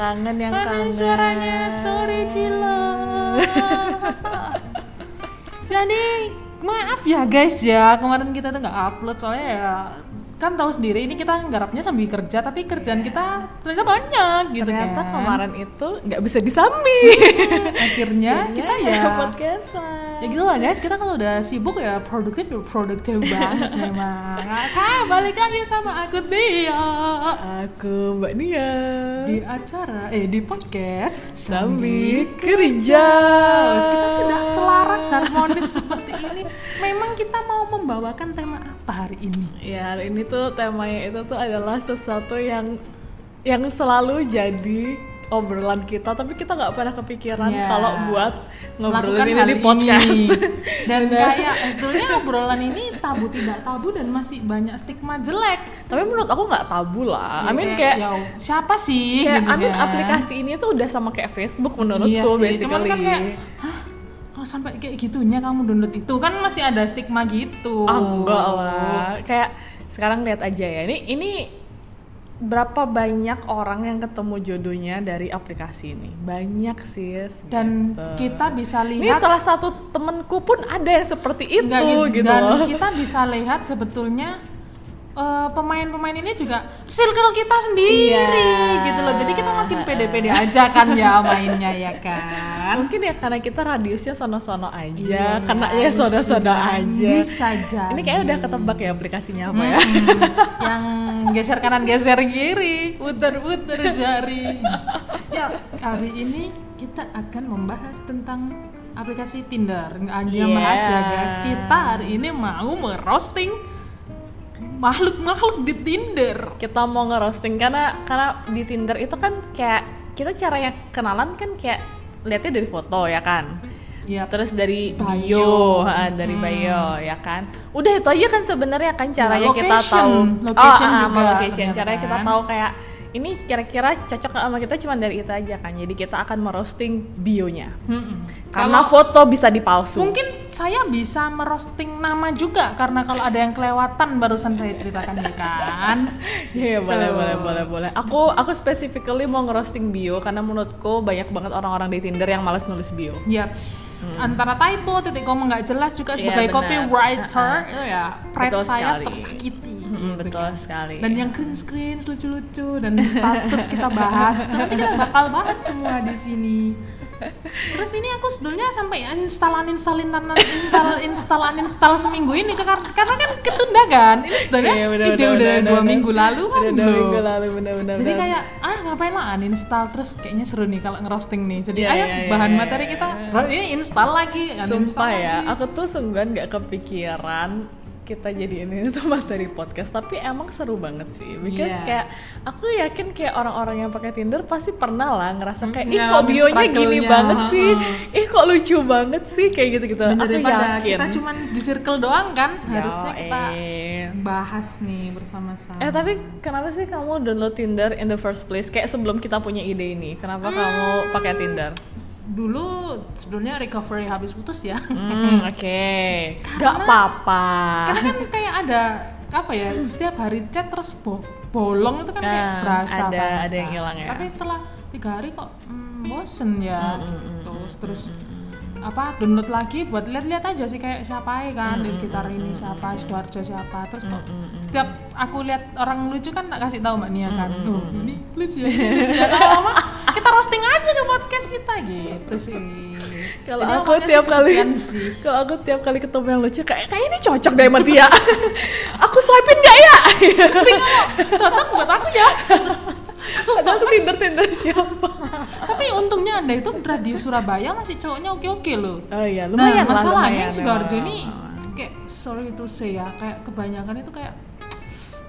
kangen yang Mana kangen. suaranya? Sore Cilo. Jadi maaf ya guys ya. Kemarin kita tuh nggak upload soalnya ya kan tahu sendiri ini kita nggarapnya sambil kerja tapi kerjaan kita ternyata banyak gitu ternyata kan. kemarin itu nggak bisa disambi akhirnya kita ya podcastan ya gitu lah guys. Kita kalau udah sibuk ya produktif ya produktif banget memang. Ah balik lagi sama aku dia aku mbak Nia. Di acara eh di podcast sambil kerja. Kita sudah selaras harmonis seperti ini. Memang kita mau membawakan tema apa hari ini? Ya hari ini tuh temanya itu tuh adalah sesuatu yang yang selalu jadi obrolan kita tapi kita nggak pernah kepikiran Ya. kalau buat ngobrolin melakukan ini di podcast. Ini. dan kayak sebetulnya obrolan ini tabu tidak tabu dan masih banyak stigma jelek. Tapi menurut aku nggak tabu lah. I mean Ya, kayak ya, siapa sih kayak gitu I mean kan. aplikasi ini tuh udah sama kayak Facebook menurutku iya sih, basically. cuman kan kayak Hah? kalau sampai kayak gitunya kamu download itu? Kan masih ada stigma gitu. Ah, enggak lah. Kayak sekarang lihat aja ya. Ini ini berapa banyak orang yang ketemu jodohnya dari aplikasi ini? Banyak sih dan gitu. kita bisa ini lihat salah satu temenku pun ada yang seperti itu Enggak gitu, dan loh. kita bisa lihat sebetulnya eh, pemain-pemain ini juga circle kita sendiri Iya. gitu loh. Jadi kita makin pede-pede aja kan ya mainnya ya kan? Mungkin ya karena kita radiusnya sono-sono aja Iya, kena ya sono-sono aja. Bisa jadi. Ini kayaknya udah ketebak ya aplikasinya apa ya. Mm-mm. yang geser kanan geser kiri. Puter-puter jari. Ya kali ini kita akan membahas tentang aplikasi Tinder. Ada yang Iya. bahas ya guys. Kita hari ini mau merosting makhluk-makhluk di Tinder kita mau ngerosting karena karena di Tinder itu kan kayak kita caranya kenalan kan kayak lihatnya dari foto ya kan ya terus dari Bio. bio, ha, dari Hmm. bio ya kan udah itu aja kan sebenarnya kan caranya kita location. tahu Location ah, juga, location caranya kita kan? tahu kayak ini kira-kira cocok sama kita cuma dari itu aja kan jadi kita akan merosting bionya Mm-mm. karena Kalau- foto bisa dipalsu Mungkin saya bisa merosting nama juga karena kalau ada yang kelewatan barusan saya ceritakan ya kan. Iya boleh Tuh. boleh boleh boleh. Aku aku specifically mau ngerosting bio karena menurutku banyak banget orang-orang di Tinder yang malas nulis bio. Yaps. Antara typo, titik koma nggak jelas juga Hmm. Iya, sebagai benar. copywriter, Ha-ha. itu ya pride Betul saya sekali. tersakiti. Mm, betul sekali. Dan yang cringe cringe lucu-lucu dan patut kita bahas. Nanti kita bakal bahas semua di sini. Terus ini aku sebetulnya sampai install uninstall install install uninstall seminggu ini ke- karena kan ketunda kan. Ini sebenarnya Iya, benar, ide benar, udah benar, dua benar. minggu lalu kan Udah dua belum. minggu lalu benar-benar. Jadi kayak ah ngapain lah uninstall terus kayaknya seru nih kalau ngerosting nih. Jadi Iya, ayo iya, iya, bahan iya, materi iya. kita ini install lagi, uninstall Sumpah ya, lagi. aku tuh sungguhan nggak kepikiran kita jadi ini tuh materi podcast tapi emang seru banget sih because Iya. kayak aku yakin kayak orang-orang yang pakai Tinder pasti pernah lah ngerasa kayak ih Ya, kok bionya gini banget sih ih kok lucu banget sih kayak gitu-gitu aku yakin kita cuman di circle doang kan, harusnya Yo, kita eh. bahas nih bersama-sama. Eh tapi kenapa sih kamu download Tinder in the first place? Kayak sebelum kita punya ide ini, kenapa kamu pakai Tinder? Dulu sebelumnya recovery habis putus ya. Hmm, oke. Gak apa-apa. Karena kan kayak ada apa ya, setiap hari chat terus bo- bolong itu kan kayak Ah, berasa ada- banget ada yang kan. hilang ya. Tapi setelah tiga hari kok hmm, bosen ya, Mm, mm, mm, terus terus apa download lagi buat lihat-lihat aja sih kayak siapa ya kan Mm, di sekitar ini siapa sidoarjo siapa. Terus kok Mm, mm, mm. setiap aku lihat orang lucu kan tak kasih tahu mbak Nia kan. Mm, mm, oh mm, ini lucu ya ini lucu ya. Lama-lama kita roasting aja di podcast kita gitu sih. Kalau aku tiap kali kalau aku tiap kali ketemu yang lucu kayak kayak ini cocok deh sama dia. aku swipein gak ya? cocok buat aku ya Padahal aku Tinder Tinder siapa? tapi untungnya anda itu dari Surabaya masih cowoknya oke-oke loh Oh iya, nah lumayan lah, masalahnya lumayan, sidoarjo ini kayak sorry to say ya kayak kebanyakan itu kayak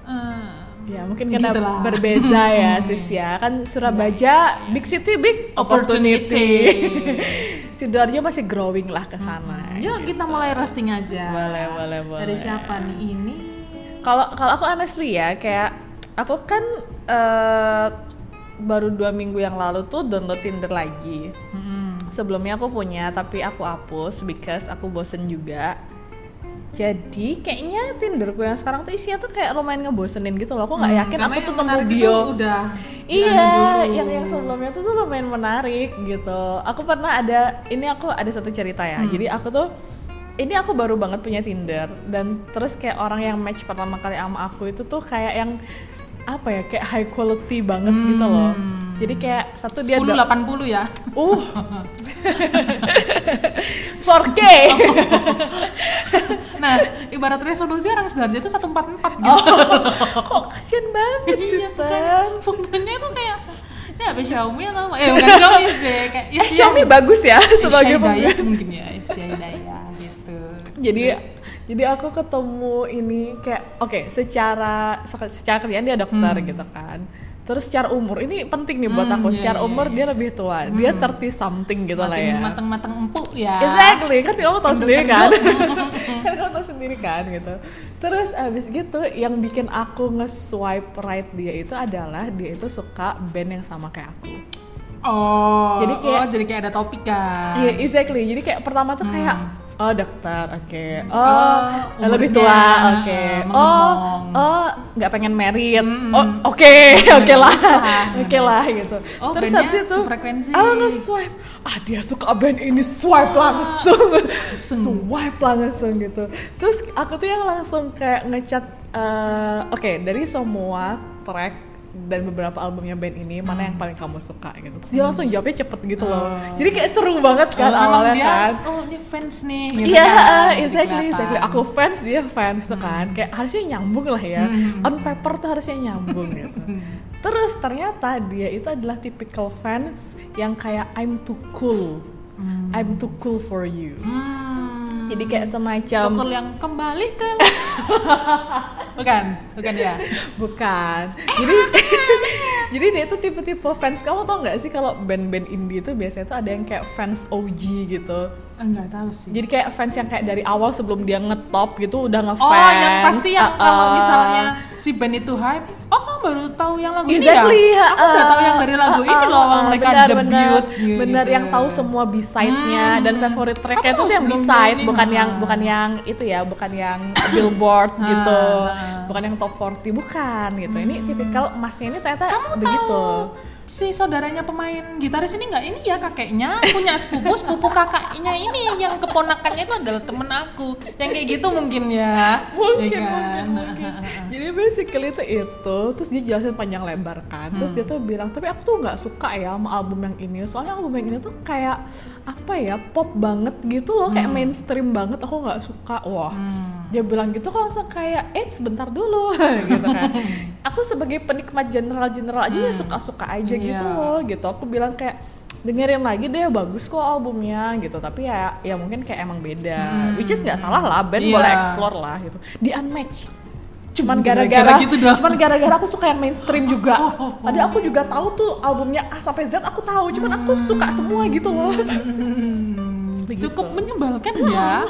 eh, Ya mungkin Gitu karena lah. berbeza ya sis ya kan Surabaya big city big opportunity. Opportunity. Sidoarjo masih growing lah ke sana. yuk kita mulai roasting aja Boleh, boleh, boleh. dari siapa nih ini Kalau kalau aku honestly ya kayak aku kan eh, baru dua minggu yang lalu tuh download Tinder lagi. Hmm. Sebelumnya aku punya tapi aku hapus because aku bosen juga. Jadi kayaknya Tinderku yang sekarang tuh isinya tuh kayak lumayan ngebosenin gitu loh. Aku nggak Hmm, yakin aku tuh nemu bio. udah Iya, yang yang sebelumnya tuh tuh lumayan menarik gitu. Aku pernah ada ini aku ada satu cerita ya. Hmm. Jadi aku tuh ini aku baru banget punya Tinder dan terus kayak orang yang match pertama kali sama aku itu tuh kayak yang apa ya kayak high quality banget gitu loh. Hmm. Jadi kayak satu dia 10 do- 80 ya. Uh. 4K. Nah, ibarat resolusi orang Sidoarjo itu 144 gitu. Oh, kok kasihan banget, Iya, sister. makanya fotonya itu kayak ini apa Xiaomi atau apa? Eh bukan Xiaomi sih, kayak ya Eh, Xiaomi bagus ya sebagai daya pembeli. mungkin ya, Xiaomi daya gitu. jadi Terus, jadi aku ketemu ini kayak oke secara secara kerjaan dia dokter Hmm. gitu kan terus secara umur ini penting nih buat Hmm, aku iya, secara iya, umur iya. dia lebih tua dia Hmm. 30 something gitu lah makin ya mateng-mateng empuk ya. Exactly, kan kamu tahu sendiri kan kan kamu tahu sendiri kan gitu terus abis gitu yang bikin aku nge-swipe right dia itu adalah dia itu suka band yang sama kayak aku Oh, Jadi kayak- oh, jadi kayak ada topik kan. Iya, exactly. Jadi kayak pertama tuh Hmm. Oh dokter, oke. Oh, Oh, lebih umurnya, tua, oke. Oh, ngomong. oh nggak pengen married. Mm-mm. Oh, oke, oke lah. Oke lah gitu. Oh, Terus habis itu aku nge-swipe. Ah, dia suka band ini swipe langsung. swipe langsung gitu. Terus aku tuh yang langsung kayak ngechat eh, oke, dari semua track dan beberapa albumnya band ini mana yang paling kamu suka gitu terus dia langsung jawabnya cepet gitu loh Hmm. Jadi kayak seru banget kan Oh, awalnya dia, kan Oh, ini fans nih. gitu Iya, kan. Jadi exactly, kelihatan. exactly. Aku fans, dia fans tuh kan. Kayak harusnya nyambung lah ya. Hmm. On paper tuh harusnya nyambung gitu. Terus ternyata dia itu adalah typical fans yang kayak I'm too cool. Hmm. I'm too cool for you. Hmm. Jadi kayak semacam Pukul yang kembali ke bukan bukan ya bukan. Jadi jadi dia tuh tipe-tipe fans. Kamu tau nggak sih kalau band-band indie itu biasanya tuh ada yang kayak fans OG gitu. enggak tahu sih Jadi kayak fans yang kayak dari awal sebelum dia ngetop gitu udah ngefans. oh yang pasti yang uh, kalau uh. misalnya si band itu hype oh kamu baru tahu yang lagu Exactly, ini ya aku udah uh, tahu yang dari lagu uh, ini uh, loh awal uh, mereka benar, debut benar, gitu. benar yang tahu semua B-side-nya Hmm. dan favorit tracknya itu yang B-side ini, bukan yang bukan yang itu ya bukan yang billboard Ha, gitu. ha. bukan yang top 40 bukan gitu. Ini tipikal emasnya ini ternyata kamu begitu. tahu si saudaranya pemain gitaris ini nggak ini ya kakeknya punya sepupu sepupu kakaknya ini yang keponakannya itu adalah temen aku yang kayak gitu mungkin ya mungkin, ya kan? mungkin, mungkin. jadi basically itu itu terus dia jelasin panjang lebar kan terus Hmm. dia tuh bilang tapi aku tuh nggak suka ya sama album yang ini soalnya album yang ini tuh kayak apa ya pop banget gitu loh kayak Hmm. mainstream banget aku nggak suka wah Hmm. dia bilang gitu kan langsung kayak eh sebentar dulu gitu kan aku sebagai penikmat general general aja ya Hmm. suka suka aja gitu Iya. loh gitu. Aku bilang kayak dengerin lagi deh bagus kok albumnya gitu. Tapi ya ya mungkin kayak emang beda. Hmm. which is nggak salah lah band Iya. boleh explore lah gitu. Di unmatch. Cuman Gara-gara gitu doang. cuman gara-gara aku suka yang mainstream juga. Oh, oh, oh. tadi aku juga tahu tuh albumnya A sampai Z aku tahu. Cuman aku suka semua gitu loh. Hmm, cukup menyebalkan ya.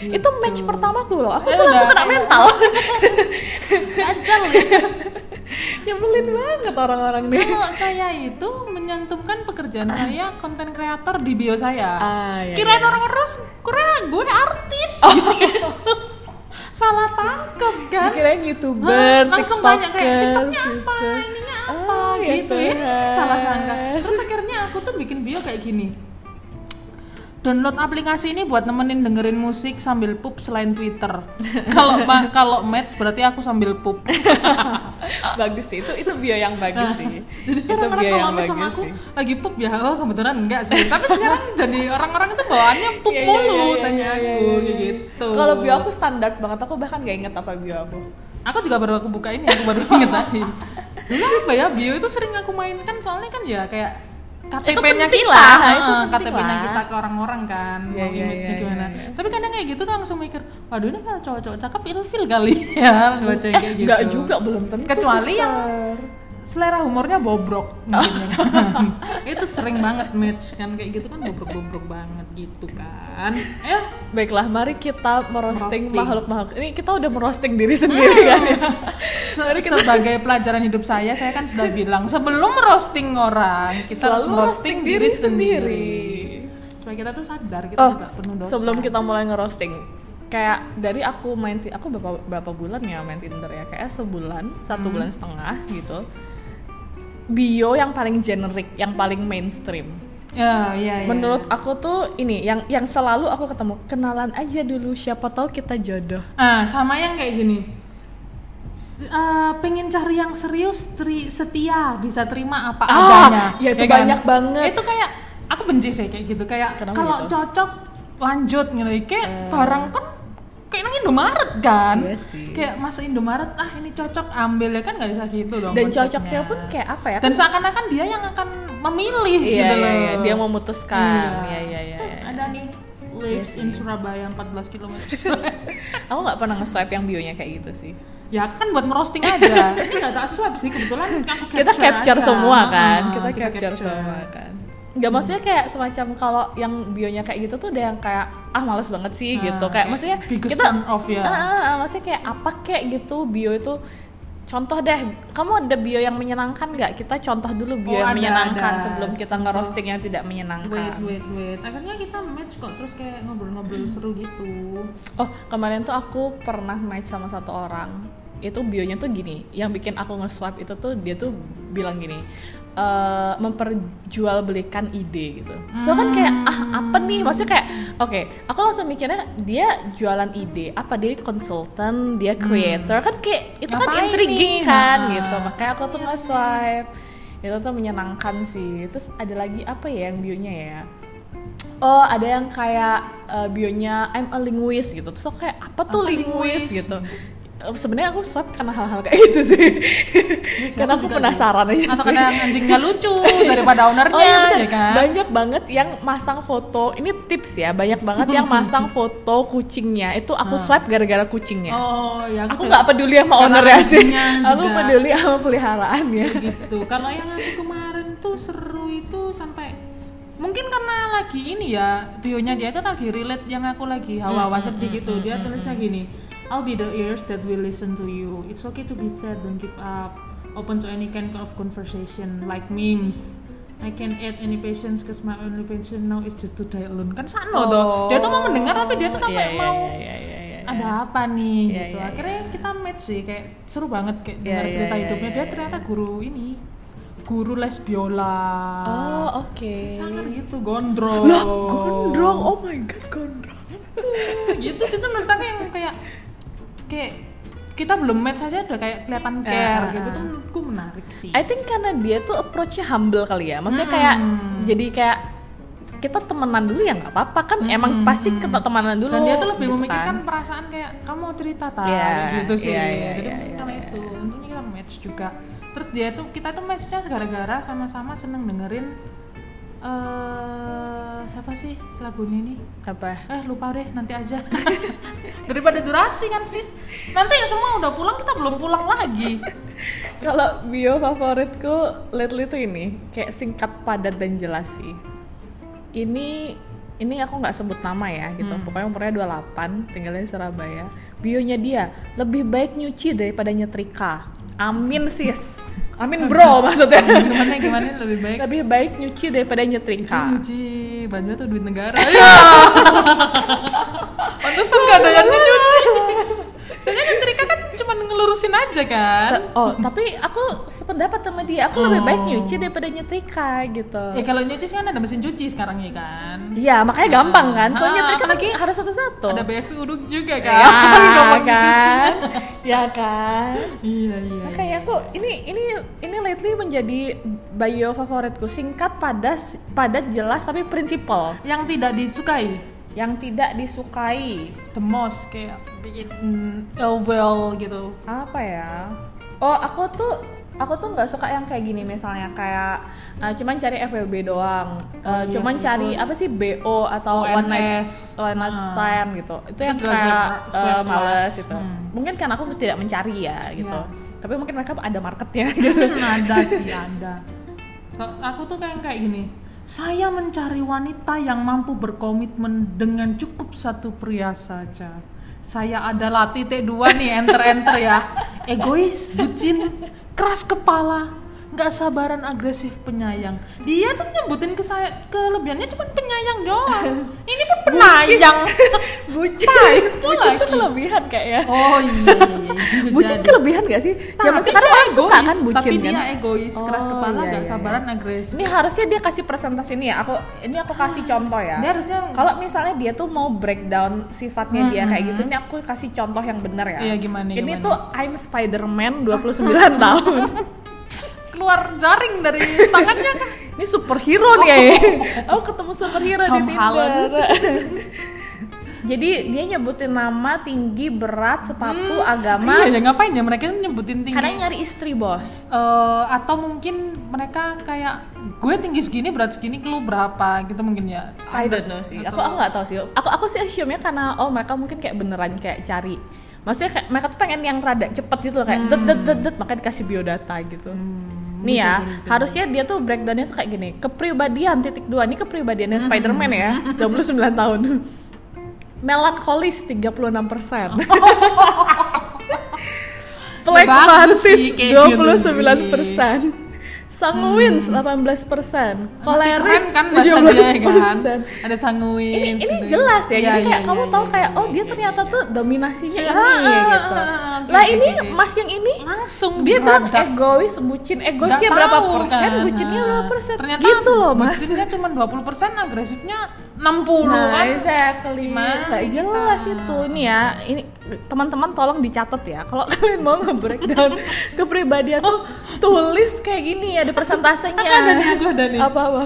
itu match pertamaku loh. Aku Eh, tuh langsung kena mental. Ajal nyebelin banget orang-orang nih. Kalau saya itu menyantumkan pekerjaan saya konten kreator di bio saya. Ah, iya, kirain iya. orang terus kira gue artis. Oh. gitu. Salah tangkap kan? Dikirain youtuber Hah, langsung tanya kayak tiktoknya apa? Gitu. ininya apa? Ah, ya gitu ya. Tuhan. salah sangka. Terus akhirnya aku tuh bikin bio kayak gini download aplikasi ini buat nemenin dengerin musik sambil pup selain Twitter. Kalau kalau match berarti aku sambil pup. bagus sih itu itu bio yang bagus sih Jadi itu orang-orang bio kalau yang match sama bagus aku sih lagi pup ya, oh kebetulan enggak sih. Tapi sekarang jadi orang-orang itu bawaannya pup Iya, iya, mulu iya, iya, tanya iya, aku kayak iya. gitu. kalau bio aku standar banget aku bahkan gak inget apa bio aku Aku juga baru aku buka ini, aku baru inget tadi. Dulu apa ya, bio itu sering aku mainkan soalnya kan ya kayak KTP-nya kita, lah, KTP-nya kita ke orang-orang kan, Iya, mau iya, image-nya iya, gimana. iya, iya. Tapi kadang kayak gitu tuh langsung mikir, waduh ini kalau cowok-cowok cakep ilfil kali ya, baca yang kayak gitu. Enggak Eh, juga belum tentu Kecuali yang sister. Selera humornya bobrok mungkin ya kan. itu sering banget match kan kayak gitu kan bobrok-bobrok banget gitu kan eh Baiklah, mari kita merosting Merosting. makhluk-makhluk. Ini kita udah merosting diri sendiri kan ya. se- sebagai pelajaran hidup saya saya kan sudah bilang sebelum roasting orang kita harus Selalu roasting diri sendiri supaya kita tuh sadar kita Oh, juga penuh dosa sebelum kita mulai ngerosting, kayak dari aku main aku berapa berapa bulan ya main Tinder ya kayak sebulan satu Hmm. bulan setengah gitu bio yang paling generik, yang paling mainstream. Ya, iya, iya. Menurut aku tuh ini yang yang selalu aku ketemu kenalan aja dulu siapa tahu kita jodoh. Ah, sama yang kayak gini. Eh, pengen cari yang serius, tri, setia, bisa terima apa Ah, adanya. ya itu kan? banyak banget. Itu kayak aku benci sih kayak gitu. Kayak kalau gitu? cocok lanjut gitu. Kayak Eh. barang kan kayak Indomaret kan. Iya sih. Kayak masuk Indomaret, ah ini cocok ambil ya kan nggak bisa gitu dong. Dan konsepnya. cocoknya pun kayak apa ya? Dan seakan-akan dia yang akan memilih iya, gitu iya, loh. iya, dia memutuskan. Iya, iya, iya. Tuh, iya. Ada nih lives Iya in. Surabaya 14 km. Aku nggak pernah nge-swipe yang bionya kayak gitu sih. ya kan buat ngerosting aja. Ini nggak tak swipe sih kebetulan aku kita capture aja. semua kan Ah, kita, capture, semua kan nggak maksudnya kayak semacam kalau yang bionya kayak gitu tuh ada yang kayak ah males banget sih Ah, gitu kayak maksudnya biggest kita turn off ya. Ah, ah, ah, maksudnya kayak apa kayak gitu bio itu contoh deh kamu ada bio yang menyenangkan nggak kita contoh dulu bio Oh, yang ada, menyenangkan ada. sebelum kita ngerosting yang tidak menyenangkan Wait, wait, wait. Akhirnya kita match kok terus kayak ngobrol-ngobrol seru gitu. Oh, kemarin tuh aku pernah match sama satu orang. Itu bionya tuh gini, yang bikin aku nge-swipe itu tuh dia tuh bilang gini, eh memperjualbelikan ide gitu. So kan kayak ah apa nih? Maksudnya kayak oke, aku langsung mikirnya dia jualan ide, apa dia konsultan, dia creator kan kayak itu kan Ngapain intriguing nih? kan Nah. gitu. Makanya aku tuh nge-swipe. Itu tuh menyenangkan sih. Terus ada lagi apa ya yang bionya ya? Oh, ada yang kayak uh, bionya I'm a linguist gitu. Terus aku kayak apa tuh linguist? gitu. Eh, Sebenarnya aku swipe karena hal-hal kayak gitu sih. karena aku penasaran aja Atau sih. kadang anjingnya lucu daripada ownernya, Oh iya ya kan? banyak banget yang masang foto. Ini tips ya, banyak banget yang masang foto kucingnya. Itu aku Hmm. swipe gara-gara kucingnya. Oh, ya aku nggak peduli sama karena ownernya sih. Aku peduli sama peliharaannya. gitu. Kalau yang aku kemarin tuh seru itu sampai mungkin karena lagi ini ya bionya dia tuh lagi relate yang aku lagi hawa-hawa sedih gitu dia tulisnya gini I'll be the ears that will listen to you. It's okay to be sad don't give up. Open to any kind of conversation like memes. I can add any patience cause my only passion now is just to die alone. Kan sano tuh dia tuh mau mendengar tapi dia tuh sampai Iya, iya, mau iya, iya, iya, iya. ada apa nih Iya, gitu. iya, akhirnya kita match sih kayak seru banget kayak Iya, dengar iya, cerita iya, hidupnya. iya, dia iya. ternyata guru ini guru les biola. Oh, oke. sangar gitu gondrong. Lah, gondrong. Oh my god, gondrong. gitu sih tuh menurut aku yang kayak kayak kita belum match saja udah kayak kelihatan care Ah, ah, gitu ah. tuh menurutku menarik sih I think karena dia tuh approach-nya humble kali ya. Maksudnya Mm-mm. kayak jadi kayak kita temenan dulu ya nggak apa-apa kan emang Mm-mm. pasti kita temenan dulu. dan dia tuh lebih gitu memikirkan kan. perasaan kayak kamu mau cerita tak Iya, gitu sih iya, iya, jadi iya, mungkin iya, karena iya. itu untungnya kita match juga terus dia tuh kita tuh matchnya gara-gara sama-sama seneng dengerin eh siapa sih lagunya ini apa? eh lupa deh nanti aja daripada durasi kan sis nanti semua udah pulang kita belum pulang lagi Kalau bio favoritku lately tuh ini kayak singkat, padat dan jelas sih. Ini ini aku nggak sebut nama ya gitu. Hmm. Pokoknya umurnya 28, tinggalnya di Surabaya. Bionya dia lebih baik nyuci daripada nyetrika. Amin sis. Amin bro maksudnya. gimana gimana? Lebih baik. Lebih baik nyuci daripada nyetrika. nyuci baju tuh duit negara. Ya pantesan yang nyuci. Soalnya kan cuma ngelurusin aja kan Oh, tapi aku sependapat sama dia. Aku lebih baik Oh. nyuci daripada nyetrika gitu. ya kalau nyuci sih kan ada mesin cuci sekarang ya kan Iya, makanya gampang kan. Soalnya Ah, nyetrika kan apalagi harus satu-satu. ada uduk juga Ya, kan ngomong kan? cucinya Ya kan? iya iya Makanya aku ini ini ini lately menjadi bio favoritku. Singkat, padat, padat, jelas tapi prinsipal. yang tidak disukai Yang tidak disukai. the most kayak bikin mm, well gitu Apa ya? Oh, aku tuh aku tuh nggak suka yang kayak gini misalnya kayak uh, cuman cari FWB doang. Uh, Oh, iya cuman cari terus apa sih BO atau one night ONS. one night Ah. stand gitu. Itu yang Itu jelas kayak uh, males gitu. Hmm. Mungkin kan aku tidak mencari ya gitu. Iya. Tapi mungkin mereka ada marketnya gitu. Hmm, ada sih ada aku tuh kayak kayak gini saya mencari wanita yang mampu berkomitmen dengan cukup satu pria saja. Saya adalah titik dua nih enter enter ya. Egois bucin keras kepala nggak sabaran agresif penyayang dia tuh nyebutin ke saya kelebihannya cuma penyayang doang ini pun penyayang bucin. Bucin tuh lagi. kelebihan kayaknya. oh iya iya iya bisa bucin jadi. kelebihan gak sih? Zaman Tapi sekarang dia orang suka kan bucin tapi kan? dia egois keras Oh, kepala iya, gak iya, sabaran agresif Ini harusnya dia kasih presentasi ini ya. Aku ini aku kasih contoh ya. dia harusnya Kalau misalnya dia tuh mau breakdown sifatnya dia kayak gitu, ini aku kasih contoh yang benar ya. Iya, gimana, Ini gimana? tuh I'm Spider-Man 29 tahun. keluar jaring dari tangannya kan Ini superhero nih ya. Aku ketemu superhero Tom di. Tinder. Jadi dia nyebutin nama, tinggi, berat, sepatu, agama. iya ya ngapain ya mereka nyebutin tinggi Karena nyari istri bos. Eh, atau mungkin mereka kayak gue tinggi segini berat segini lu berapa gitu mungkin ya I don't know sih. Aku aku nggak tahu sih. Aku aku sih assume-nya karena oh mereka mungkin kayak beneran kayak cari. Maksudnya kayak mereka tuh pengen yang rada cepet gitu loh kayak det det det det makanya dikasih biodata gitu. Hmm, Nih bisa ya, bisa harusnya dia tuh breakdownnya tuh kayak gini. Kepribadian titik dua ini kepribadiannya Spider-Man ya, 29 tahun. Melankolis 36 persen. Bagus sih, kayak gitu 29 persen. Sanguins 18 persen. Masih Koleris keren kan bahasa dia ya kan 17%. ada sanguin ini ini gitu. jelas ya, Iya, jadi iya, kayak kamu iya, tahu iya, kayak iya, oh dia iya, ternyata iya. tuh dominasinya Si- ini ah, ah, gitu. ah, ah, lah oke, ini oke. mas yang ini langsung dia bilang egois, bucin, egoisnya berapa persen, kan. bucinnya berapa persen, ternyata gitu loh mas. bucinnya cuma 20 persen agresifnya 60 Nah, kan exactly. Gimana Nggak jelas kita? itu. Ini ya, ini teman-teman tolong dicatat ya. Kalau kalian mau nge-breakdown kepribadian tuh tulis kayak gini ada persentasenya. Aku ada nih, ada nih. Apa apa?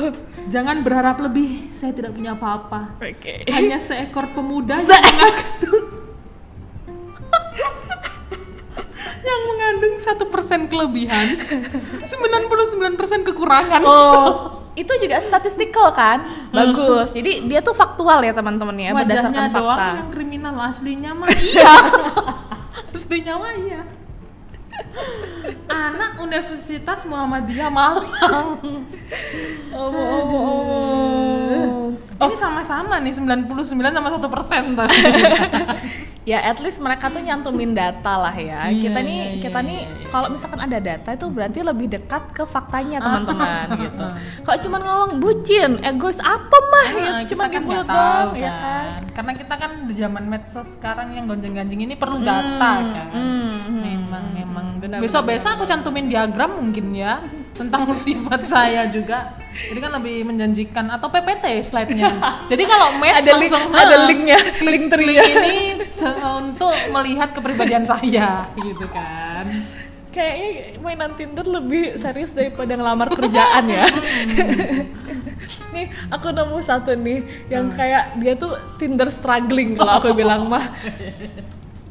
jangan berharap lebih saya tidak punya apa-apa Oke. hanya seekor pemuda Se- yang yang mengandung satu persen kelebihan 99% kekurangan Oh, itu juga statistical kan? Bagus. Jadi dia tuh faktual ya teman-teman ya, wajahnya berdasarkan doang fakta. yang kriminal aslinya mah iya aslinya mah iya anak Universitas Muhammadiyah Malang Oh, oh, oh, oh. ini sama-sama nih 99 sama satu persen tadi Ya at least mereka tuh nyantumin data lah ya. Iya, kita nih iya, kita nih iya, iya. kalau misalkan ada data itu berarti lebih dekat ke faktanya teman-teman Ah. gitu. Kalau cuma ngomong bucin, egois apa mah ya di kan tahu doang kan. ya kan. Karena kita kan di zaman medsos sekarang yang gonjang-ganjing ini perlu data kan. hmm, hmm. Memang memang. Benar, Besok-besok aku cantumin diagram mungkin ya tentang sifat saya juga. Jadi kan lebih menjanjikan atau PPT slide-nya. Jadi kalau match Ada link- langsung ada "Hah, linknya, klik, link klik tree-nya." ini untuk melihat kepribadian saya gitu kan. Kayaknya mainan Tinder lebih serius daripada ngelamar kerjaan ya. nih, aku nemu satu nih yang kayak dia tuh Tinder struggling kalau aku bilang mah.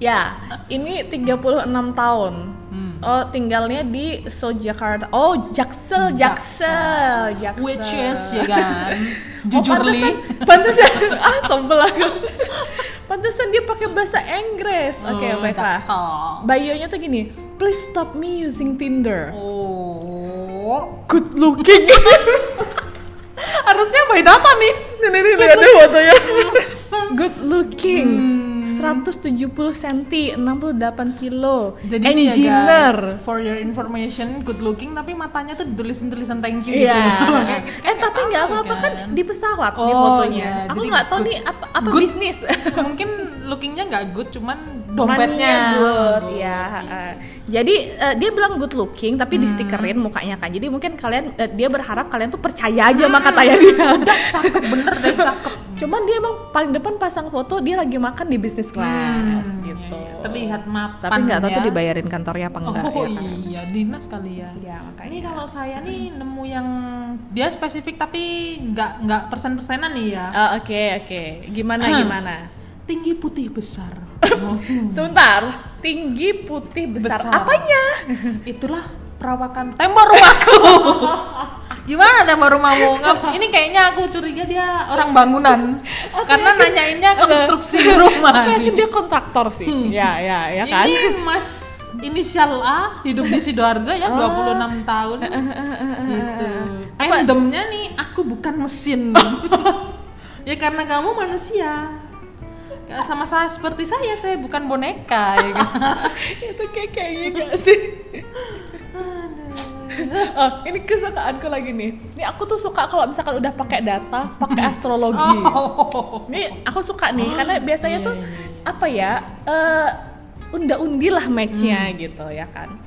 Ya, ini 36 tahun. Hmm. Oh, tinggalnya di Sojakarta. Oh, Jaksel, Jaksel, Jaksel. Which is ya kan. Oh, Jujur li. pantesan, pantesan. ah, sombel aku. Pantesan dia pakai bahasa Inggris. Oke, Oh, baiklah. Jaksel. Bio-nya tuh gini, please stop me using Tinder. Oh. Good looking. Harusnya by data nih. Nih, nih, nih, deh fotonya. Good looking. 170 cm, 68 kilo. Jadi ya Engineer. guys, for your information, good looking tapi matanya tuh ditulisin tulisan thank you Iya. gitu. Eh nggak tapi nggak apa-apa kan di pesawat di Oh, fotonya. iya. Aku nggak tahu nih apa apa good. bisnis. Mungkin lookingnya nggak good, cuman dompetnya good, ya. uh, jadi uh, dia bilang good looking tapi di stikerin mukanya kan. Jadi mungkin kalian uh, dia berharap kalian tuh percaya aja sama katanya dia. Cakep bener deh, cakep. Cuman dia emang paling depan pasang foto dia lagi makan di business class Hmm, gitu. iya, iya. Terlihat mapan Tapi nggak tahu ya. tuh dibayarin kantornya apa enggak Oh ya kan. iya, dinas kali ya. Ya, makanya. Ini kalau saya nih nemu yang dia spesifik tapi nggak nggak persen-persenan nih ya. Oh, Oke oke, gimana Hmm. gimana? Tinggi putih besar. Oh. Sebentar, tinggi putih besar. Besar. Apanya? Itulah perawakan tembok rumahku. Gimana tembok rumahmu? Ini kayaknya aku curiga dia orang bangunan. Karena nanyainnya konstruksi rumah Aku yakin dia kontraktor sih. Hmm. Ya ya ya kan. Ini Mas inisial A hidup di Sidoarjo ya 26 tahun. gitu. Apa- Endemnya nih aku bukan mesin. ya karena kamu manusia. Sama saya seperti saya, saya bukan boneka ya kan. Itu kayak kayaknya gak sih? oh, ini kesukaanku lagi nih. Ini aku tuh suka kalau misalkan udah pakai data, pakai astrologi. Oh. Ini aku suka nih karena biasanya Iya, tuh iya, iya. apa ya? eh unda-undi lah matchnya Hmm. gitu ya kan.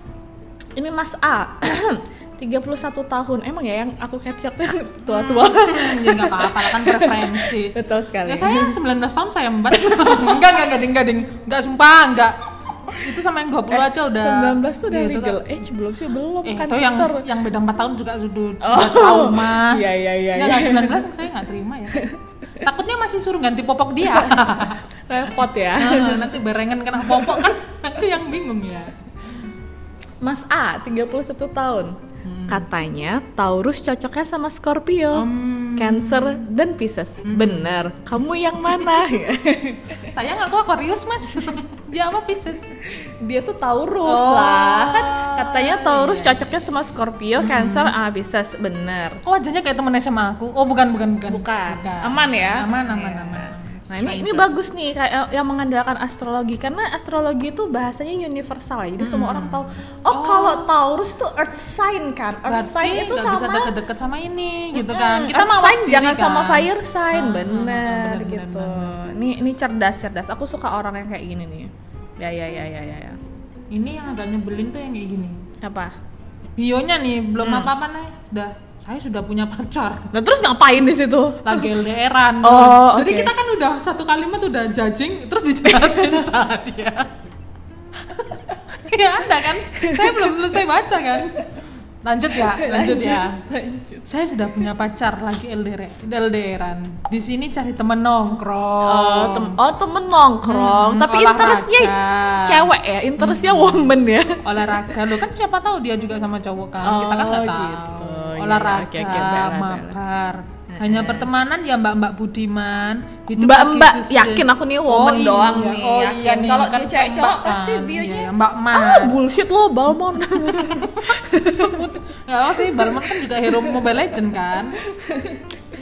Ini Mas A. 31 tahun. Emang ya yang aku capture tuh yang tua-tua. Hmm, ya nggak apa-apa kan preferensi. Betul sekali. Ya saya 19 tahun saya embat. enggak, enggak, enggak, ding, enggak, ding. Enggak, sumpah, enggak. Itu sama yang 20 aja udah. 19 tuh udah Gitu legal kan. age belum sih? Belum Eh, kan itu yang sister. yang beda 4 tahun juga sudah, Oh. sudah trauma. Iya iya iya. Enggak, iya. enggak, 19 saya nggak terima ya. Takutnya masih suruh ganti popok dia. Repot ya. Ah, nanti berengan kena popok kan nanti yang bingung ya. Mas A, 31 tahun. Katanya Taurus cocoknya sama Scorpio, Hmm. Cancer dan Pisces. Bener. Kamu yang mana? Sayang aku Aquarius, Mas. dia apa Pisces? Dia tuh Taurus Oh, lah. Kan katanya Taurus iya. cocoknya sama Scorpio, Cancer, ah Pisces. Bener. Oh, wajahnya kayak temen SMA aku. Oh, bukan, bukan, bukan. Bukan. Aman ya? Aman, aman, Iya. aman. Nah ini ini bagus nih kayak eh, yang mengandalkan astrologi karena astrologi itu bahasanya universal ya. Jadi semua orang tahu. Oh, Oh. kalau Taurus itu earth sign kan. Earth Berarti sign itu sama bisa deket-deket sama ini gitu Mm, kan. Kita mau sign jangan sama fire sign, Ah, bener, bener, bener, gitu. bener. Ini ini cerdas cerdas. Aku suka orang yang kayak gini nih. Ya ya ya ya ya. ya. Ini yang agak nyebelin tuh yang kayak gini. Apa? Bionya nih belum Hmm. apa-apa nih. Udah, saya sudah punya pacar. Nah terus ngapain di situ? Lagi LDRan. Oh, Jadi kita kan udah satu kalimat udah judging terus dijelasin sama dia. ya ada kan? Saya belum selesai baca kan. Lanjut ya, lanjut ya. Saya sudah punya pacar lagi LDR, LDRan. Di sini cari temen nongkrong. Oh, tem oh temen nongkrong, Hmm, tapi interestnya cewek ya, interestnya woman ya. olahraga lo kan siapa tahu dia juga sama cowok kan kita kan nggak Oh, tahu gitu. Iya, olahraga oke, bela, bela. mabar hanya pertemanan ya mbak mbak Budiman Hidup Mbak lagi Mbak susah. yakin aku nih woman Oh, doang iya. nih. oh yakin. iya nih kalau kan cewek cowok pasti bionya Iya, mbak mas ah bullshit lo Balmon. sebut nggak apa sih Balmon kan juga hero Mobile Legend kan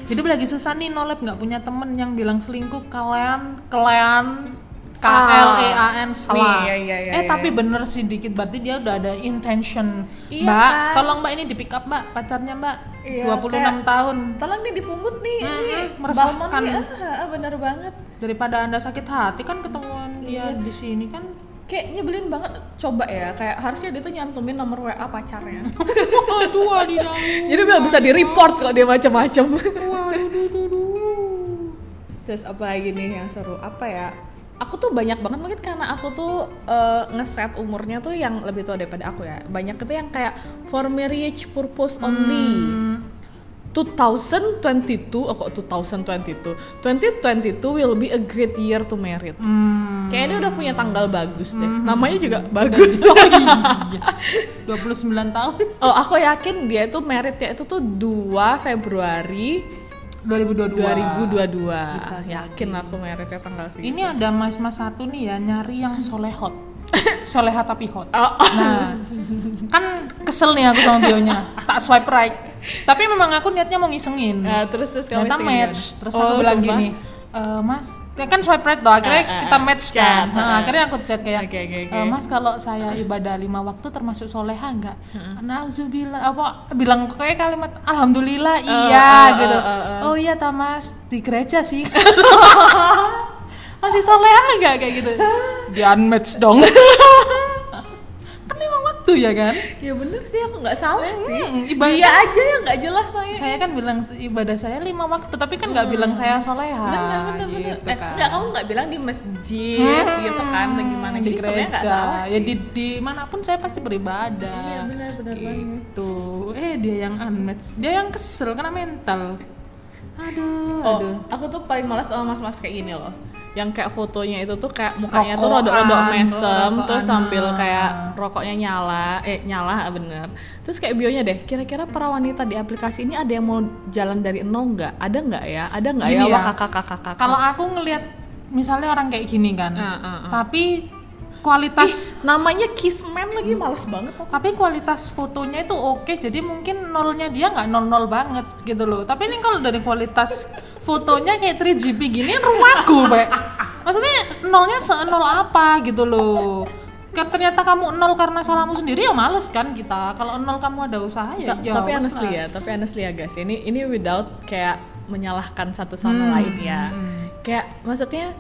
hidup lagi susah nih nolep nggak punya temen yang bilang selingkuh kalian kalian K L E A N salah. Iya, iya, iya, eh iya, tapi iya. bener sih dikit berarti dia udah ada intention. Iya, mbak, kan? tolong mbak ini di pick up mbak pacarnya mbak. Iya, 26 kayak- tahun. Tolong nih dipungut nih, Hmm, ini meresahkan. Ah, ah, bener banget. Daripada anda sakit hati kan ketemuan dia Iya. di sini kan. Kayak nyebelin banget. Coba ya, kayak harusnya dia tuh nyantumin nomor WA pacarnya. Aduh, adidaw. Jadi biar bisa di report kalau dia macam-macam. Waduh, duh, duh, duh. Terus apa lagi nih yang seru? Apa ya? Aku tuh banyak banget mungkin karena aku tuh eh, ngeset umurnya tuh yang lebih tua daripada aku ya. Banyak itu yang kayak for marriage purpose only. Hmm. 2022, oh kok 2022? 2022 will be a great year to married. Hmm. Kayaknya dia udah punya tanggal bagus deh. Mhm. Namanya juga bagus. Oh iya. 29 tahun. Oh, aku yakin dia itu meritnya itu tuh 2 Februari 2022. 2022. Bisa yakin jadi. aku meritnya tanggal segitu. Ini ada mas-mas satu nih ya nyari yang solehot. Soleha tapi hot. Oh, Nah, kan kesel nih aku sama bionya. Tak swipe right. Tapi memang aku niatnya mau ngisengin. Nah, terus terus Ternyata match. Terus Oh, aku bilang sumpah? gini, "E, Mas, kan swipe right tuh. Akhirnya Ah, ah, kita ah. match Chat, kan. Nah, ah. akhirnya aku chat kayak, Oke, oke, oke. "E, Mas kalau saya ibadah lima waktu termasuk soleha enggak? Nauzubillah apa bilang kayak kalimat alhamdulillah iya ah, gitu. ah, ah, ah. Oh iya ta Mas, di gereja sih. Masih soleha enggak kayak gitu? Di unmatch dong. kan waktu ya kan? Ya bener sih aku nggak salah sih. Hmm, ibadah- Dia aja yang nggak jelas nanya. saya kan bilang ibadah saya lima waktu tapi kan nggak bilang saya soleha bener bener bener. gitu Eh, kan. Enggak kamu nggak bilang di masjid Hmm, gitu kan atau gimana? di Jadi gereja salah ya sih. di di mana pun saya pasti beribadah Iya, benar, benar banget. gitu eh dia yang unmatch dia yang kesel karena mental aduh Oh, aduh aku tuh paling malas sama mas-mas kayak gini loh. Yang kayak fotonya itu tuh kayak mukanya tuh Rokokan, rodok-rodok mesem, rokokan, terus sambil kayak rokoknya nyala, eh nyala bener. Terus kayak bionya deh, kira-kira para wanita di aplikasi ini ada yang mau jalan dari nol nggak? Ada nggak ya? Ada nggak ya? ya, kakak kakak kakak. kalau aku ngelihat misalnya orang kayak gini kan Ah, ah, ah. tapi kualitas namanya Kissman lagi males banget aku. tapi kualitas fotonya itu oke jadi mungkin nolnya dia nggak nol nol banget gitu loh tapi ini kalau dari kualitas fotonya kayak 3GP gini kan rumaku Pak. maksudnya nolnya se nol apa gitu loh Karena ternyata kamu nol karena salahmu sendiri ya males kan kita. Kalau nol kamu ada usaha ya. Ta- ya tapi honestly lah. ya, tapi honestly ya guys, ini ini without kayak menyalahkan satu sama Hmm, lain ya. hmm. Kayak maksudnya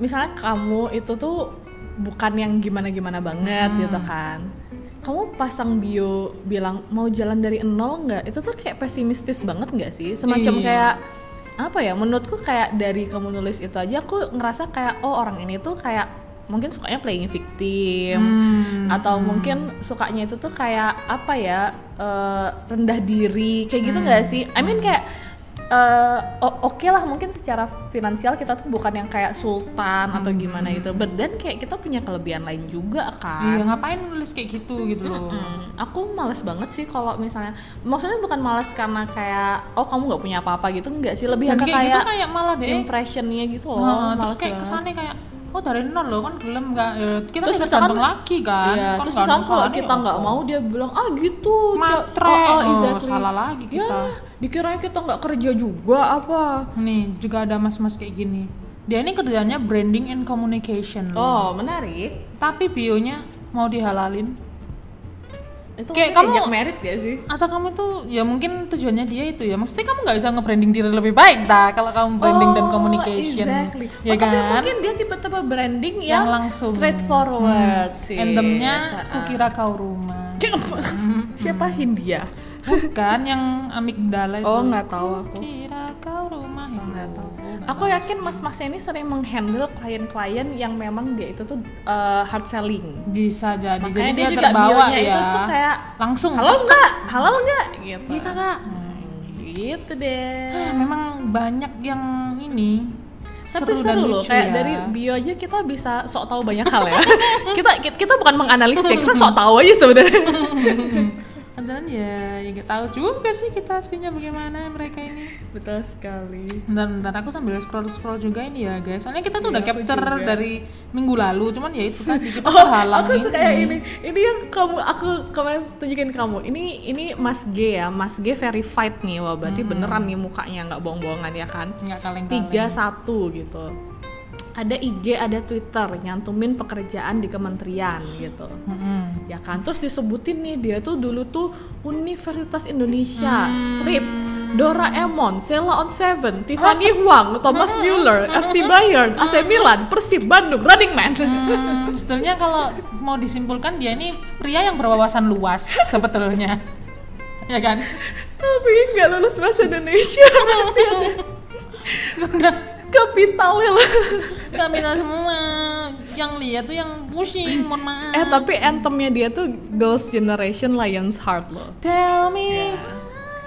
misalnya kamu itu tuh bukan yang gimana-gimana banget Hmm. gitu kan. Kamu pasang bio bilang mau jalan dari nol nggak? Itu tuh kayak pesimistis banget nggak sih? Semacam Iya. kayak apa ya? Menurutku kayak dari kamu nulis itu aja aku ngerasa kayak oh orang ini tuh kayak mungkin sukanya playing victim Hmm, atau hmm. mungkin sukanya itu tuh kayak apa ya eh, rendah diri kayak gitu nggak sih? I mean kayak o- oke lah mungkin secara finansial kita tuh bukan yang kayak sultan atau gimana itu, but then kayak kita punya kelebihan lain juga Iya, kan. ngapain nulis kayak gitu gitu loh. Mm, aku males banget sih kalau misalnya maksudnya bukan males karena kayak oh kamu nggak punya apa-apa gitu nggak sih lebih Dan kayak, kayak, gitu kayak malah deh. impressionnya gitu loh Nah, terus kayak banget. kesannya kayak oh dari nol loh kan gelem nggak ya, kita Terus misalkan- lagi kan Iya, Kan terus misalnya kalau kita nggak mau dia bilang ah gitu, Matre. oh, oh, Oh, exactly. salah lagi kita. Ya, dikirain kita nggak kerja juga apa? nih juga ada mas-mas kayak gini dia ini kerjanya branding and communication Oh, menarik. tapi bionya mau dihalalin Itu Kayak kayak kamu- kamu merit ya sih? atau kamu tuh ya mungkin tujuannya dia itu ya maksudnya kamu nggak bisa nge-branding diri lebih baik dah kalau kamu branding dan Oh, communication exactly. ya oh, Tapi kan mungkin dia tipe-tipe branding yang yang, langsung straightforward Hmm. sih. endemnya kukira kau rumah Siapa Hindia? Bukan yang amigdala itu Oh, nggak tahu aku. kira kau rumah Oh, nggak tahu. Aku yakin mas-mas ini sering menghandle klien-klien yang memang dia itu tuh uh, hard selling. bisa jadi Makanya jadi dia, dia juga terbawa bionya ya itu tuh kayak, langsung Halo nggak? Halo nggak? Gitu. iya kakak Hmm, gitu deh. Memang banyak yang ini Tapi seru, seru, dan loh, kayak ya. dari bio aja kita bisa sok tahu banyak hal ya. kita kita bukan menganalisis ya, kita sok tahu aja sebenarnya. Padahal ya, ya gak tahu juga sih kita aslinya bagaimana mereka ini. Betul sekali. Bentar, bentar aku sambil scroll scroll juga ini ya guys. Soalnya kita tuh Iya, udah capture juga. dari minggu lalu, cuman ya itu tadi kita Oh, terhalang aku suka yang ini. Ini yang kamu aku kemarin tunjukin kamu. Ini ini Mas G ya, Mas G verified nih. Wah, berarti beneran nih mukanya nggak bohong-bohongan ya kan? Nggak kaleng-kaleng. tiga satu gitu ada IG ada Twitter nyantumin pekerjaan di kementerian gitu. Mm-mm. ya kan? Terus disebutin nih dia tuh dulu tuh Universitas Indonesia strip. Doraemon Sela on Seven Tiffany Huang Thomas Muller FC Bayern AC Milan Persib Bandung Running Man. Hmm, sebetulnya kalau mau disimpulkan dia ini pria yang berwawasan luas sebetulnya. ya kan? tapi nggak lulus bahasa Indonesia. Kapitalnya lah Gak minta semua. Yang lihat tuh yang pusing, mohon maaf. eh tapi anthemnya dia tuh Girls Generation Lions Heart loh Tell me.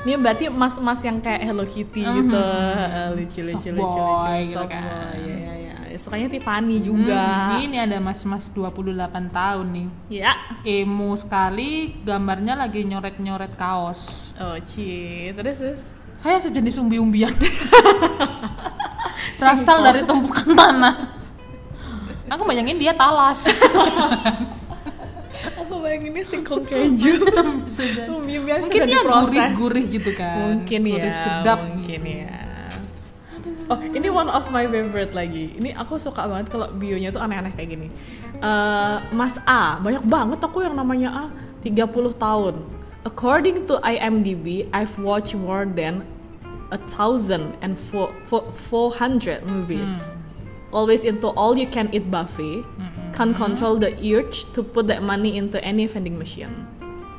Ini berarti mas-mas yang kayak Hello Kitty gitu, Eh, lucu lucu Soft lucu lucu, boy gitu kan. boy, ya ya ya. Sukanya Tiffany juga. Hmm, ini ada mas-mas 28 tahun nih. Ya. Emo sekali, gambarnya lagi nyoret-nyoret kaos. Oh ci, terus terus. Saya sejenis umbi-umbian. Berasal dari tumpukan tanah. Aku bayangin dia talas. Aku bayanginnya singkong keju. Biasa Mungkin dia diproses. gurih-gurih gitu kan. Mungkin Gurih ya. sedap. Mungkin gitu. ya. Oh, ini one of my favorite lagi. Ini aku suka banget kalau bionya tuh aneh-aneh kayak gini. Eh, Mas A, banyak banget aku yang namanya A, 30 tahun. According to IMDb, I've watched more than a thousand and four, four, 400 movies. Always into all you can eat buffet. Can't control the urge to put that money into any vending machine.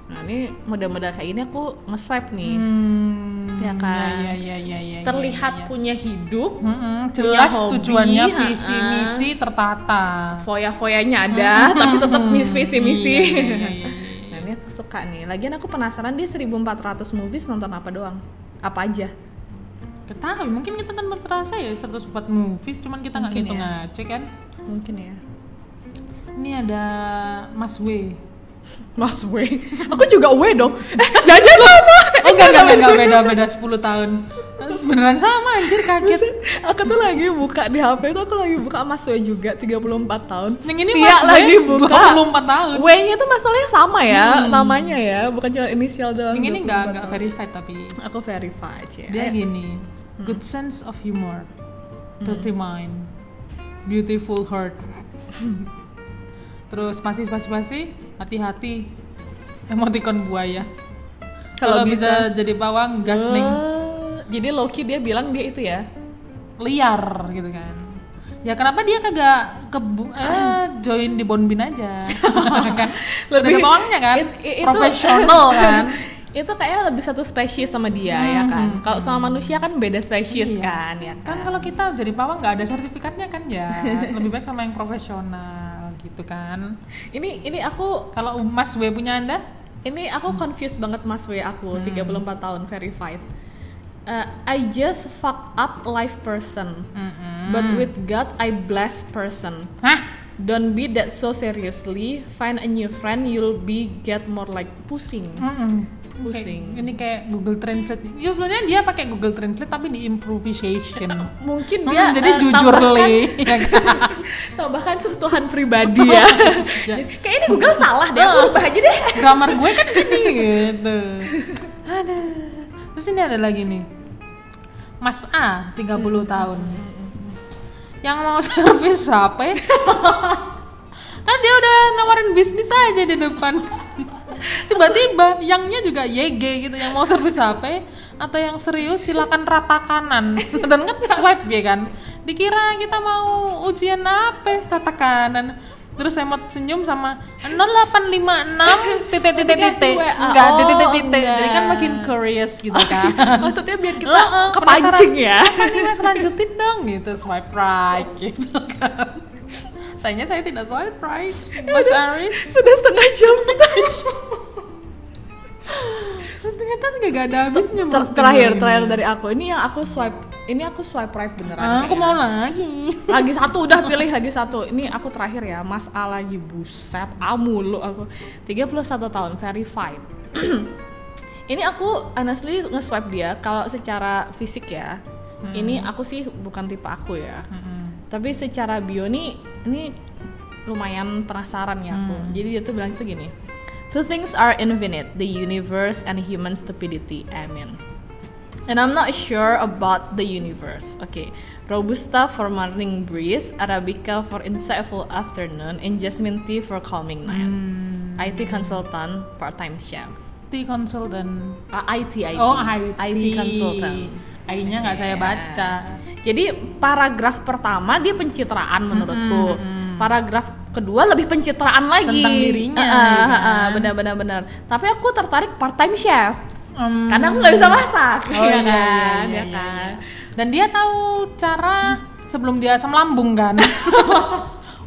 Nah, ini model-model kayak gini aku nge-swipe nih. Hmm, Ya kan? Ya, ya, ya, ya, ya, Terlihat ya, ya. punya hidup, Mm-mm, jelas hobi, tujuannya visi misi tertata. foya-foyanya ada, tapi tetap visi-misi. Iya, iya, iya, iya, iya. Nah, ini aku suka nih. Lagian aku penasaran dia 1400 movies nonton apa doang? Apa aja? Ketahui mungkin kita tanpa terasa ya 104 movies cuman kita nggak ngitung ya. aja kan. Mungkin ya. Ini ada Mas W. Mas W. Aku juga W dong. Eh, jangan sama. Oh enggak enggak enggak beda beda 10 tahun. Beneran sama anjir kaget. Aku tuh lagi buka di HP tuh aku lagi buka Mas W juga 34 tahun. Yang ini Tia Mas W lagi buka 24 tahun. W-nya tuh masalahnya sama ya namanya ya, bukan cuma inisial doang. Yang ini enggak 24 enggak verified tapi Aku verify aja. dia gini. Good sense of humor. Dirty mind. Beautiful heart. terus spasi spasi spasi. Hati-hati. Emoticon buaya. Kalau bisa- bisa jadi pawang gasning. Oh, jadi Loki dia bilang dia itu ya. liar gitu kan. Ya kenapa dia kagak ke eh, join di Bonbin aja? Kan? Sudah ada Lebih- pawangnya kan? it- it- profesional kan itu kayaknya lebih satu spesies sama dia ya kan. Kalau sama manusia kan beda spesies Iya. kan ya kan kan. kalau kita jadi pawang nggak ada sertifikatnya kan ya lebih baik sama yang profesional gitu kan Ini ini aku kalau Mas W punya anda ini aku Hmm. confused banget Mas W aku 34 tahun verified. Uh, I just fuck up life person. Mm-mm. But with God I bless person. Hah? Don't be that so seriously. Find a new friend, you'll be get more like pusing. Mm-mm. Pusing. Kayak- ini kayak Google Translate ya sebenarnya dia pakai Google Translate tapi di improvisation Mungkin Hmm, dia jadi uh, jujur tambahkan, li tambahkan sentuhan pribadi ya. Ya. Kayak ini Google salah deh, aku ubah aja deh. grammar gue kan gini gitu ada terus ini ada lagi nih Mas A 30 tahun yang mau servis HP kan dia udah nawarin bisnis aja di depan. Tiba-tiba yangnya juga YG gitu yang mau servis HP atau yang serius silakan rata kanan dan kan swipe ya kan? Dikira kita mau ujian apa? Rata kanan terus saya mau senyum sama 0856 titik titik titik. Enggak titik titik titik jadi kan makin curious gitu kan. Maksudnya biar kita kepancing ya. Nih mas? Lanjutin dong. Gitu swipe right gitu kan. Sayangnya saya tidak swipe right mas Aris. Sudah setengah jam kita. ternyata gak ada habisnya Ter- terakhir terakhir dari aku. Ini yang aku swipe ini aku swipe right beneran Ah, aku kayaknya. mau lagi. Lagi satu udah pilih lagi satu. Ini aku terakhir ya Mas A lagi buset A mulu aku. 31 tahun verified. Ini aku honestly nge-swipe dia kalau secara fisik ya ini aku sih bukan tipe aku ya. Mm-mm. tapi secara bio nih ini lumayan penasaran ya aku. Hmm. jadi dia tuh bilang itu gini two things are infinite the universe and human stupidity amen and I'm not sure about the universe okay robusta for morning breeze arabica for insightful afternoon and jasmine tea for calming night Hmm. IT consultant part-time chef T consultant Ah, IT IT oh IT, consultant I-nya nggak saya Iya. baca Jadi paragraf pertama dia pencitraan menurutku. mm. Paragraf kedua lebih pencitraan lagi Tentang dirinya, Ah, ya ah, kan? ah, benar-benar benar. Tapi aku tertarik part time chef. Hmm. Karena aku nggak bisa masak, Oh, ya iya, kan? iya, Ya iya, kan? iya. Dan dia tahu cara sebelum dia asam lambung kan.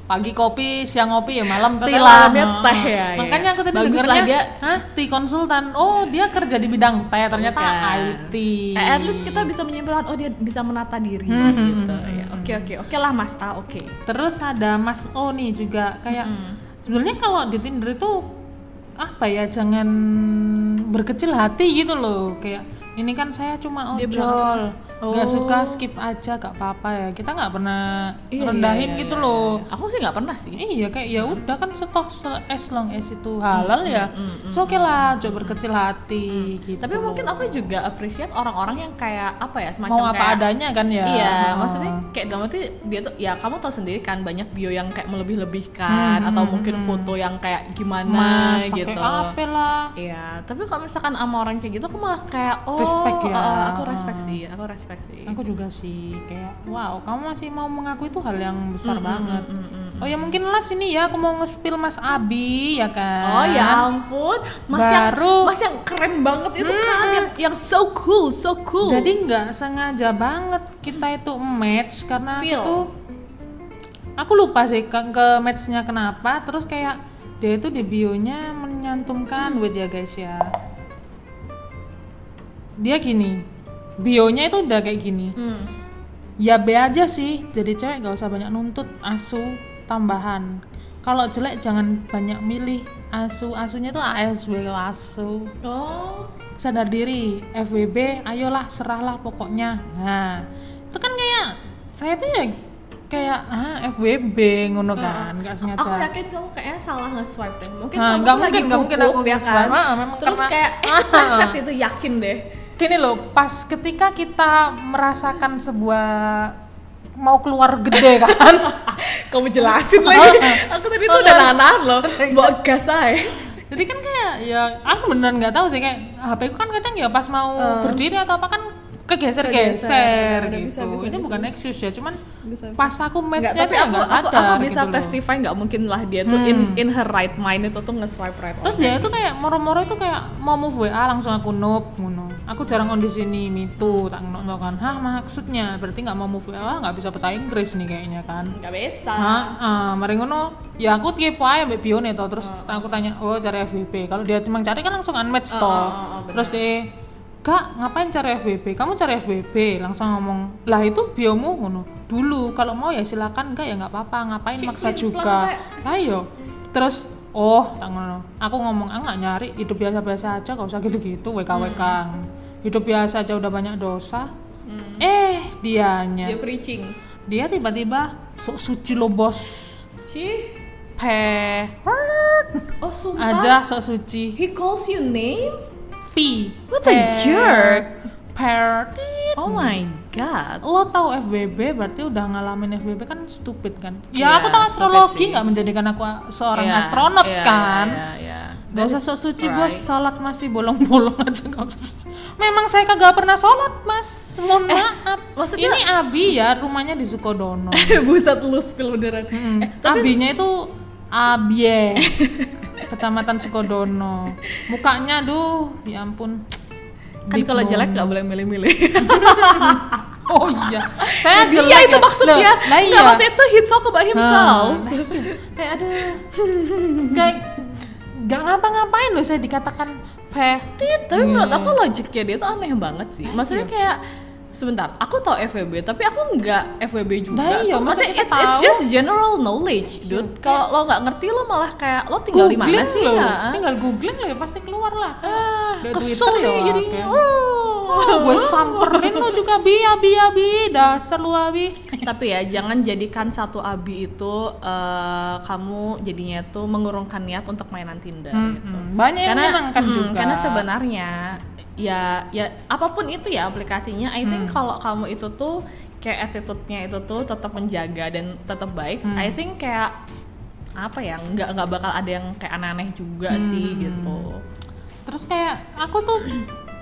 Pagi kopi, siang kopi, ya malam teh Makanya lah. malamnya teh ya, iya. Makanya aku tadi Bagus dengarnya, dia. hah, konsultan. Oh, dia kerja di bidang teh, ternyata Bukan. IT. Eh, at least kita bisa menyimpulkan oh dia bisa menata diri Hmm, hmm, gitu. hmm, Ya, Oke oke oke lah Mas A oke. Terus ada Mas O nih juga kayak Mm. sebenarnya kalau di Tinder itu apa ya jangan berkecil hati gitu loh. Kayak ini kan saya cuma ojol nggak Oh. suka skip aja gak apa-apa ya kita nggak pernah Iya, rendahin iya, iya, gitu iya, loh iya. Aku sih nggak pernah sih. Iya kayak ya udah kan setoh se- as long as itu halal ya. mm, So oke lah, coba berkecil hati gitu. Tapi mungkin aku juga appreciate orang-orang yang kayak apa ya semacam mau apa kayak adanya kan ya. Iya, Oh. maksudnya kayak dalam arti dia tuh ya kamu tahu sendiri kan banyak bio yang kayak melebih-lebihkan Hmm, atau hmm, mungkin hmm. foto yang kayak gimana Mas gitu. apa lah. Iya, tapi kalau misalkan sama orang kayak gitu aku malah kayak oh Respect ya. eh, aku respect sih, aku respect sih. Aku juga sih kayak wow, kamu masih mau mengaku itu hal yang besar Mm, mm, banget. mm, mm, mm. Oh ya mungkin lah sini ya aku mau nge-spill Mas Abi ya kan. Oh ya ampun, mas yang Baru- mas yang keren banget itu kan yang, yang so cool, so cool. Jadi nggak sengaja banget kita itu match karena Spill. itu aku lupa sih ke, ke matchnya kenapa terus kayak dia itu di bionya menyantumkan wait ya guys ya dia gini bionya itu udah kayak gini. Hmm. ya B aja sih. Jadi cewek gak usah banyak nuntut asu tambahan. Kalau jelek jangan banyak milih. Asu asunya tuh ASW asu. Oh, sadar diri. FWB ayolah serahlah pokoknya. Nah itu kan kayak saya tuh ya kayak ah FWB ngono kan nggak sengaja aku yakin kamu kayaknya salah nge-swipe deh. Mungkin Nah, kamu tuh mungkin, lagi mungkin gugup, aku ya kan. Ah, memang Terus karena- kayak eh Ah. itu yakin deh. Gini loh pas ketika kita merasakan sebuah mau keluar gede kan Kamu jelasin lagi. Aku tadi tuh udah nahan loh. Bawa gas aja. jadi kan kayak ya aku beneran nggak tahu sih kayak HP ku kan kadang ya pas mau berdiri atau apa kan Kegeser. gitu Bisa, bisa, ini bisa, bukan bisa. excuse ya cuman Bisa, bisa. pas aku matchnya tapi tuh aku, nggak aku, sadar aku bisa gitu testify nggak mungkin lah dia tuh in in her right mind itu tuh nge-swipe right Terus dia itu kayak moro-moro itu kayak mau move WA langsung aku nope ngono. Aku jarang on di sini mitu tak ngono kan. Hah maksudnya berarti nggak mau move WA nggak bisa bahasa Inggris nih kayaknya kan. nggak bisa Hah, ah, mari ngono. Ya aku kepo aja mbak Bion itu terus aku tanya, "Oh, cari FVP." Kalau dia emang cari kan langsung unmatch Oh, toh. oh, oh, benar. terus dia Kak, ngapain cari FVP? Kamu cari FVP, langsung ngomong, lah itu biomu ngono. Dulu, kalau mau ya silakan, enggak ya nggak apa-apa. Ngapain Cik, maksa juga? Ayo. Terus, oh, tak ngono. Aku ngomong, ah nggak nyari, hidup biasa-biasa aja, gak usah gitu-gitu, WK-WK. Hidup biasa aja udah banyak dosa. Eh, dianya. dia preaching Dia tiba-tiba sok suci lo bos. Cih Pe oh sumpah aja sok suci. he calls you name Pi. What a jerk. Per. oh my god Lo tahu FBB berarti udah ngalamin FBB kan stupid kan? Ya Iya, aku tahu astrologi nggak menjadikan aku seorang Iya, astronot iya, kan? iya, iya. Gak That usah sok suci right. bos, salat masih bolong-bolong aja gak usah. Memang saya kagak pernah sholat mas, mohon maaf. Eh, maksudnya- Ini Abi ya, rumahnya di Sukodono. buset lu spill beneran Hmm, eh, tapi Abinya itu Abie, kecamatan Sukodono. Mukanya, duh, ya ampun. kan Big kalau jelek nggak boleh milih-milih. Oh iya, saya dia jelek itu ya. maksudnya Loh, nggak iya. maksudnya itu he talk about himself. Ah, kayak ada kayak gak ngapa-ngapain loh saya dikatakan petit tapi menurut aku logiknya dia tuh aneh banget sih. Maksudnya kayak sebentar. Aku tau FWB tapi aku nggak FWB juga Nah, iya, maksudnya it's, it's tahu? just general knowledge dude. Kalau lo nggak ngerti lo malah kayak lo tinggal di mana sih? loh ya tinggal googling loh ya pasti keluar lah. Ah, kesel ya, jadi. kayak, oh. gue samperin lo juga bi abi abi dasar lu abi tapi ya jangan jadikan satu abi itu eh, kamu jadinya tuh mengurungkan niat untuk mainan Tinder gitu. Mm-mm. banyak yang menyenangkan mm, juga. karena sebenarnya ya ya apa pun itu ya aplikasinya I think Hmm. kalau kamu itu tuh kayak attitude-nya itu tuh tetap menjaga dan tetap baik Hmm. I think kayak apa ya nggak nggak bakal ada yang kayak aneh-aneh juga Hmm. sih gitu terus kayak aku tuh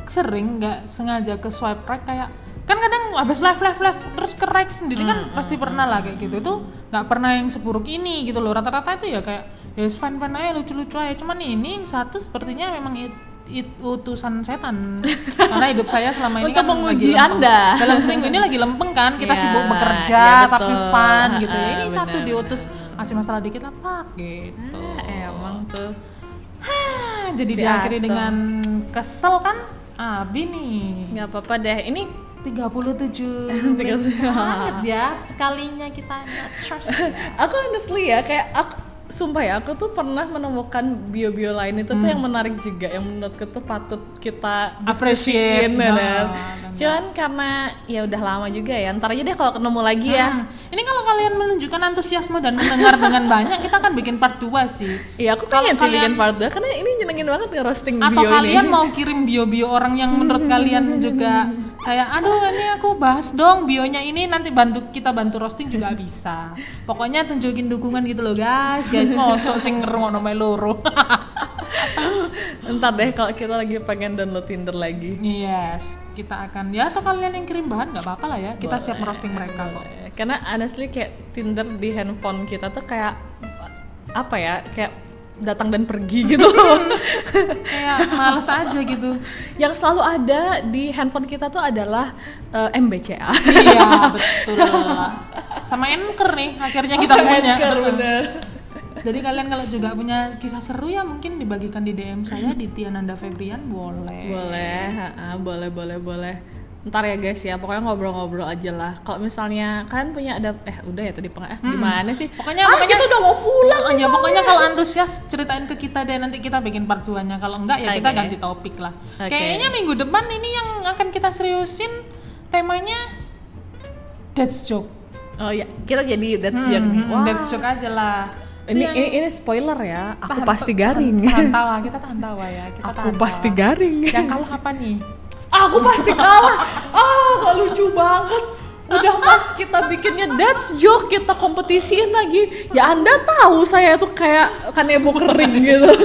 sering nggak sengaja ke swipe right kayak kan kadang habis live live live terus ke right sendiri kan pasti pernah lah kayak gitu itu nggak pernah yang seburuk ini gitu loh rata-rata itu ya kayak ya fine fine aja lucu-lucu aja cuman ini satu sepertinya memang it- utusan setan karena hidup saya selama ini Untuk kan menguji lagi. Anda. dalam seminggu ini lagi lempeng kan kita Ya, sibuk bekerja ya betul. tapi fun gitu ya ini Ah, satu diutus masih masalah dikit apa gitu Ah, emang tuh Hah, jadi Si diakhiri asem. dengan kesel kan Abi nih nggak apa-apa deh ini 37 menit 37. banget ya sekalinya kita nge-trust ya. aku honestly ya kayak aku sumpah ya aku tuh pernah menemukan bio-bio lain itu tuh Hmm. yang menarik juga yang menurutku tuh patut kita Appreciate. bener. Nah, cuman karena ya udah lama juga ya ntar aja deh kalau ketemu lagi ya Hmm. Ini kalau kalian menunjukkan antusiasme dan mendengar dengan banyak, kita akan bikin part 2 sih. Iya aku pengen sih kalian- bikin part 2 karena ini nyenengin banget ya roasting Atau bio kalian ini mau kirim bio-bio orang yang menurut kalian juga kayak aduh ini aku bahas dong bionya ini nanti bantu kita bantu roasting juga bisa. Pokoknya tunjukin dukungan gitu loh guys. Guys, mosok sing ngerungokno loro. ntar deh kalau kita lagi pengen download Tinder lagi Yes, kita akan ya atau kalian yang kirim bahan nggak apa-apa lah ya. Kita siap merosting mereka kok. Karena honestly kayak Tinder di handphone kita tuh kayak apa ya kayak datang dan pergi gitu Kayak males aja gitu. yang selalu ada di handphone kita tuh adalah eh, MBCA iya, betul. Sama Anchor nih akhirnya kita punya. Anchor, bener. Jadi kalian kalau juga punya kisah seru ya mungkin dibagikan di DM saya di Tiananda Febrian boleh. boleh ha-ha, boleh boleh boleh ntar ya guys ya pokoknya ngobrol-ngobrol aja lah kalau misalnya kalian punya ada eh udah ya tadi peng eh gimana sih Pokoknya ah, pokoknya kita udah mau pulang Ya pokoknya kalau antusias ceritain ke kita deh nanti kita bikin part 2-nya. Kalau enggak ya kita Oke. ganti topik lah. Oke. Kayaknya minggu depan ini yang akan kita seriusin temanya That's joke. oh ya kita jadi that's Hmm, hmm, wah That's joke aja lah. ini, Yang- ini ini spoiler ya aku tahan- pasti tahan- garing Tahan tawa, kita tahan tawa ya. Kita aku tahan pasti tawa. garing Yang kalah apa nih? Aku pasti kalah. Ah gak lucu banget. Udah mas kita bikinnya that's joke kita kompetisiin lagi. Ya anda tahu saya tuh kayak kanebo kering gitu.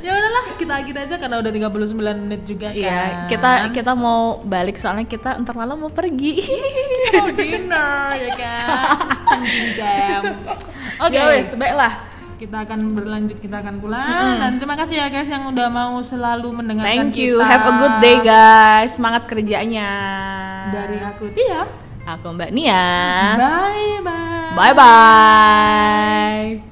Ya udahlah kita kita aja karena udah 39 menit juga kan. Iya, kita kita mau balik soalnya kita ntar malam mau pergi. Kita mau dinner ya kan. Anjing jam. Oke. Ya wes, baiklah. Kita akan berlanjut kita akan pulang dan terima kasih ya guys yang udah mau selalu mendengarkan Thank you. kita Have a good day guys. Semangat kerjanya. dari aku Tia aku Mbak Nia. bye bye Bye bye.